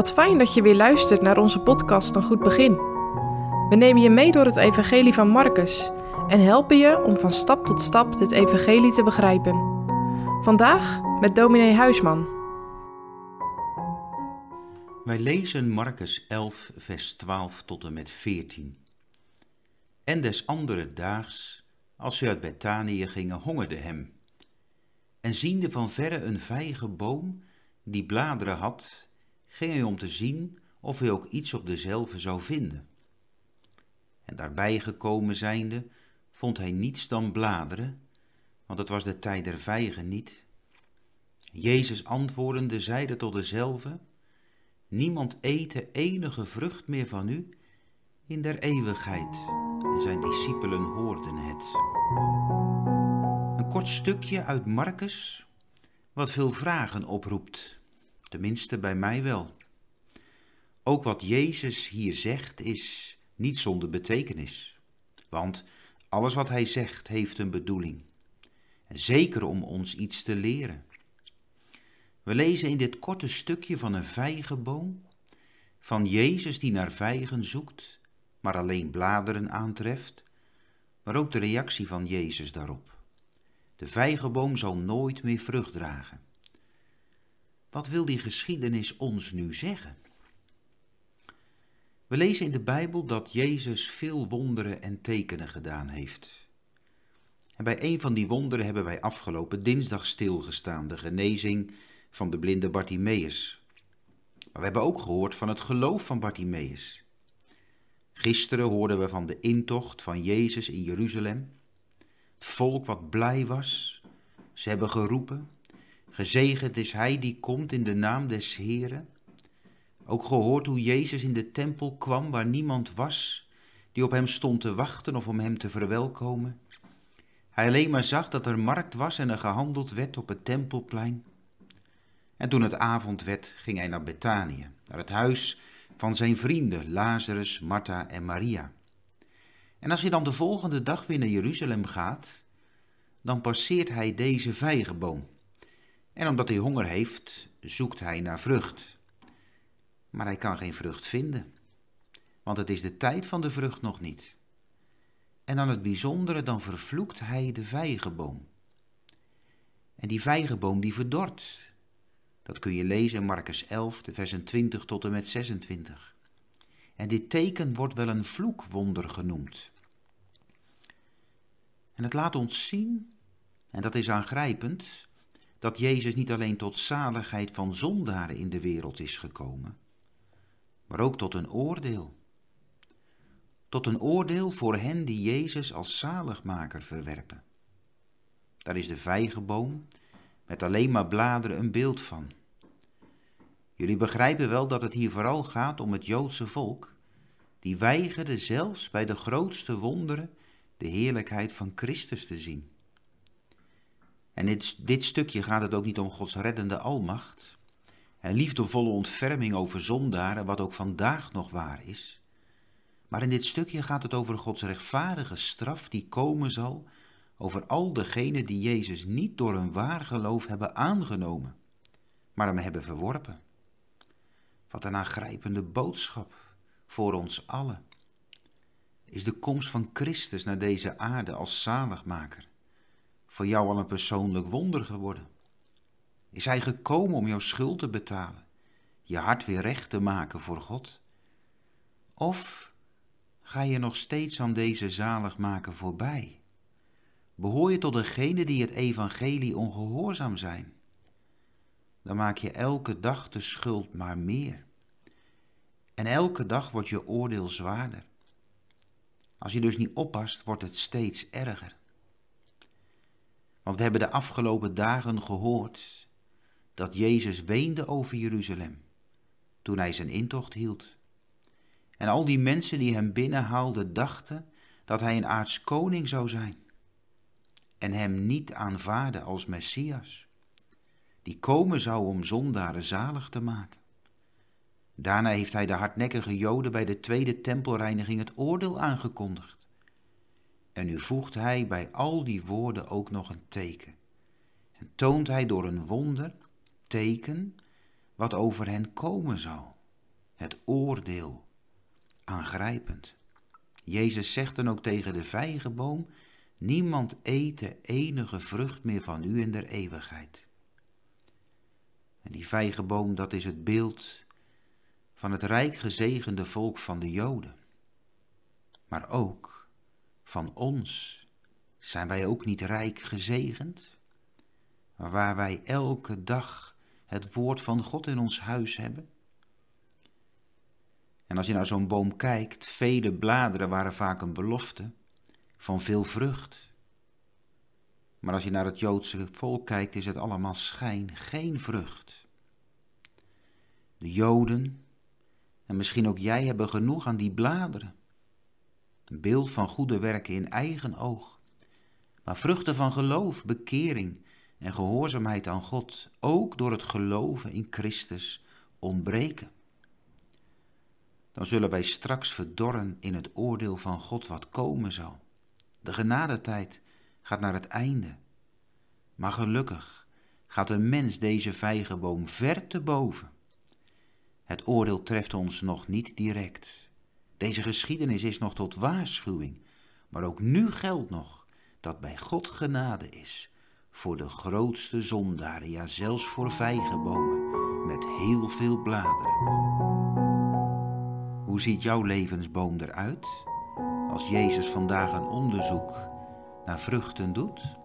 Wat fijn dat je weer luistert naar onze podcast Een Goed Begin. We nemen je mee door het Evangelie van Marcus en helpen je om van stap tot stap dit Evangelie te begrijpen. Vandaag met dominee Huisman. Wij lezen Marcus 11, vers 12 tot en met 14. En des andere daags, als ze uit Betanië gingen, hongerde hem. En ziende van verre een vijgenboom die bladeren had, ging hij om te zien of hij ook iets op dezelfde zou vinden. En daarbij gekomen zijnde, vond hij niets dan bladeren, want het was de tijd der vijgen niet. Jezus antwoordende zeide tot dezelfde, Niemand eten enige vrucht meer van u in der eeuwigheid. En zijn discipelen hoorden het. Een kort stukje uit Marcus, wat veel vragen oproept tenminste bij mij wel. Ook wat Jezus hier zegt is niet zonder betekenis, want alles wat hij zegt heeft een bedoeling, en zeker om ons iets te leren. We lezen in dit korte stukje van een vijgenboom, van Jezus die naar vijgen zoekt, maar alleen bladeren aantreft, maar ook de reactie van Jezus daarop. De vijgenboom zal nooit meer vrucht dragen. Wat wil die geschiedenis ons nu zeggen? We lezen in de Bijbel dat Jezus veel wonderen en tekenen gedaan heeft. En bij een van die wonderen hebben wij afgelopen dinsdag stilgestaan, de genezing van de blinde Bartimaeus. Maar we hebben ook gehoord van het geloof van Bartimaeus. Gisteren hoorden we van de intocht van Jezus in Jeruzalem. Het volk wat blij was. Ze hebben geroepen: Gezegend is hij die komt in de naam des Heren. Ook gehoord hoe Jezus in de tempel kwam waar niemand was die op hem stond te wachten of om hem te verwelkomen. Hij alleen maar zag dat er markt was en er gehandeld werd op het tempelplein. En toen het avond werd, ging hij naar Betanië, naar het huis van zijn vrienden Lazarus, Martha en Maria. En als hij dan de volgende dag weer naar Jeruzalem gaat, dan passeert hij deze vijgenboom. En omdat hij honger heeft, zoekt hij naar vrucht. Maar hij kan geen vrucht vinden, want het is de tijd van de vrucht nog niet. En dan het bijzondere, dan vervloekt hij de vijgenboom. En die vijgenboom die verdort. Dat kun je lezen in Marcus 11, de versen 20 tot en met 26. En dit teken wordt wel een vloekwonder genoemd. En het laat ons zien, en dat is aangrijpend, dat Jezus niet alleen tot zaligheid van zondaren in de wereld is gekomen, maar ook tot een oordeel. Tot een oordeel voor hen die Jezus als zaligmaker verwerpen. Daar is de vijgenboom met alleen maar bladeren een beeld van. Jullie begrijpen wel dat het hier vooral gaat om het Joodse volk, die weigerde zelfs bij de grootste wonderen de heerlijkheid van Christus te zien. En dit, dit stukje gaat het ook niet om Gods reddende almacht en liefdevolle ontferming over zondaren, wat ook vandaag nog waar is. Maar in dit stukje gaat het over Gods rechtvaardige straf die komen zal over al degenen die Jezus niet door een waar geloof hebben aangenomen, maar hem hebben verworpen. Wat een aangrijpende boodschap voor ons allen. Is de komst van Christus naar deze aarde als zaligmaker voor jou al een persoonlijk wonder geworden? Is Hij gekomen om jouw schuld te betalen, je hart weer recht te maken voor God? Of ga je nog steeds aan deze zaligmaker voorbij? Behoor je tot degenen die het evangelie ongehoorzaam zijn? Dan maak je elke dag de schuld maar meer. En elke dag wordt je oordeel zwaarder. Als je dus niet oppast, wordt het steeds erger. Want we hebben de afgelopen dagen gehoord dat Jezus weende over Jeruzalem toen hij zijn intocht hield. En al die mensen die hem binnenhaalden dachten dat hij een aards koning zou zijn en hem niet aanvaarden als Messias, die komen zou om zondaren zalig te maken. Daarna heeft hij de hardnekkige Joden bij de tweede tempelreiniging het oordeel aangekondigd. En nu voegt hij bij al die woorden ook nog een teken. En toont hij door een wonder, teken, wat over hen komen zal. het oordeel aangrijpend. Jezus zegt dan ook tegen de vijgenboom: Niemand eet enige vrucht meer van u in der eeuwigheid. En die vijgenboom, dat is het beeld van het rijk gezegende volk van de Joden. Maar ook van ons zijn wij ook niet rijk gezegend, waar wij elke dag het woord van God in ons huis hebben? En als je naar zo'n boom kijkt, vele bladeren waren vaak een belofte van veel vrucht. Maar als je naar het Joodse volk kijkt, is het allemaal schijn, geen vrucht. De Joden, en misschien ook jij, hebben genoeg aan die bladeren. Beeld van goede werken in eigen oog. Maar vruchten van geloof, bekering en gehoorzaamheid aan God, ook door het geloven in Christus, ontbreken dan zullen wij straks verdorren in het oordeel van God wat komen zal. De genadetijd gaat naar het einde. Maar gelukkig gaat een mens deze vijgenboom ver te boven. Het oordeel treft ons nog niet direct. Deze geschiedenis is nog tot waarschuwing, maar ook nu geldt nog dat bij God genade is voor de grootste zondaren, ja zelfs voor vijgenbomen met heel veel bladeren. Hoe ziet jouw levensboom eruit als Jezus vandaag een onderzoek naar vruchten doet?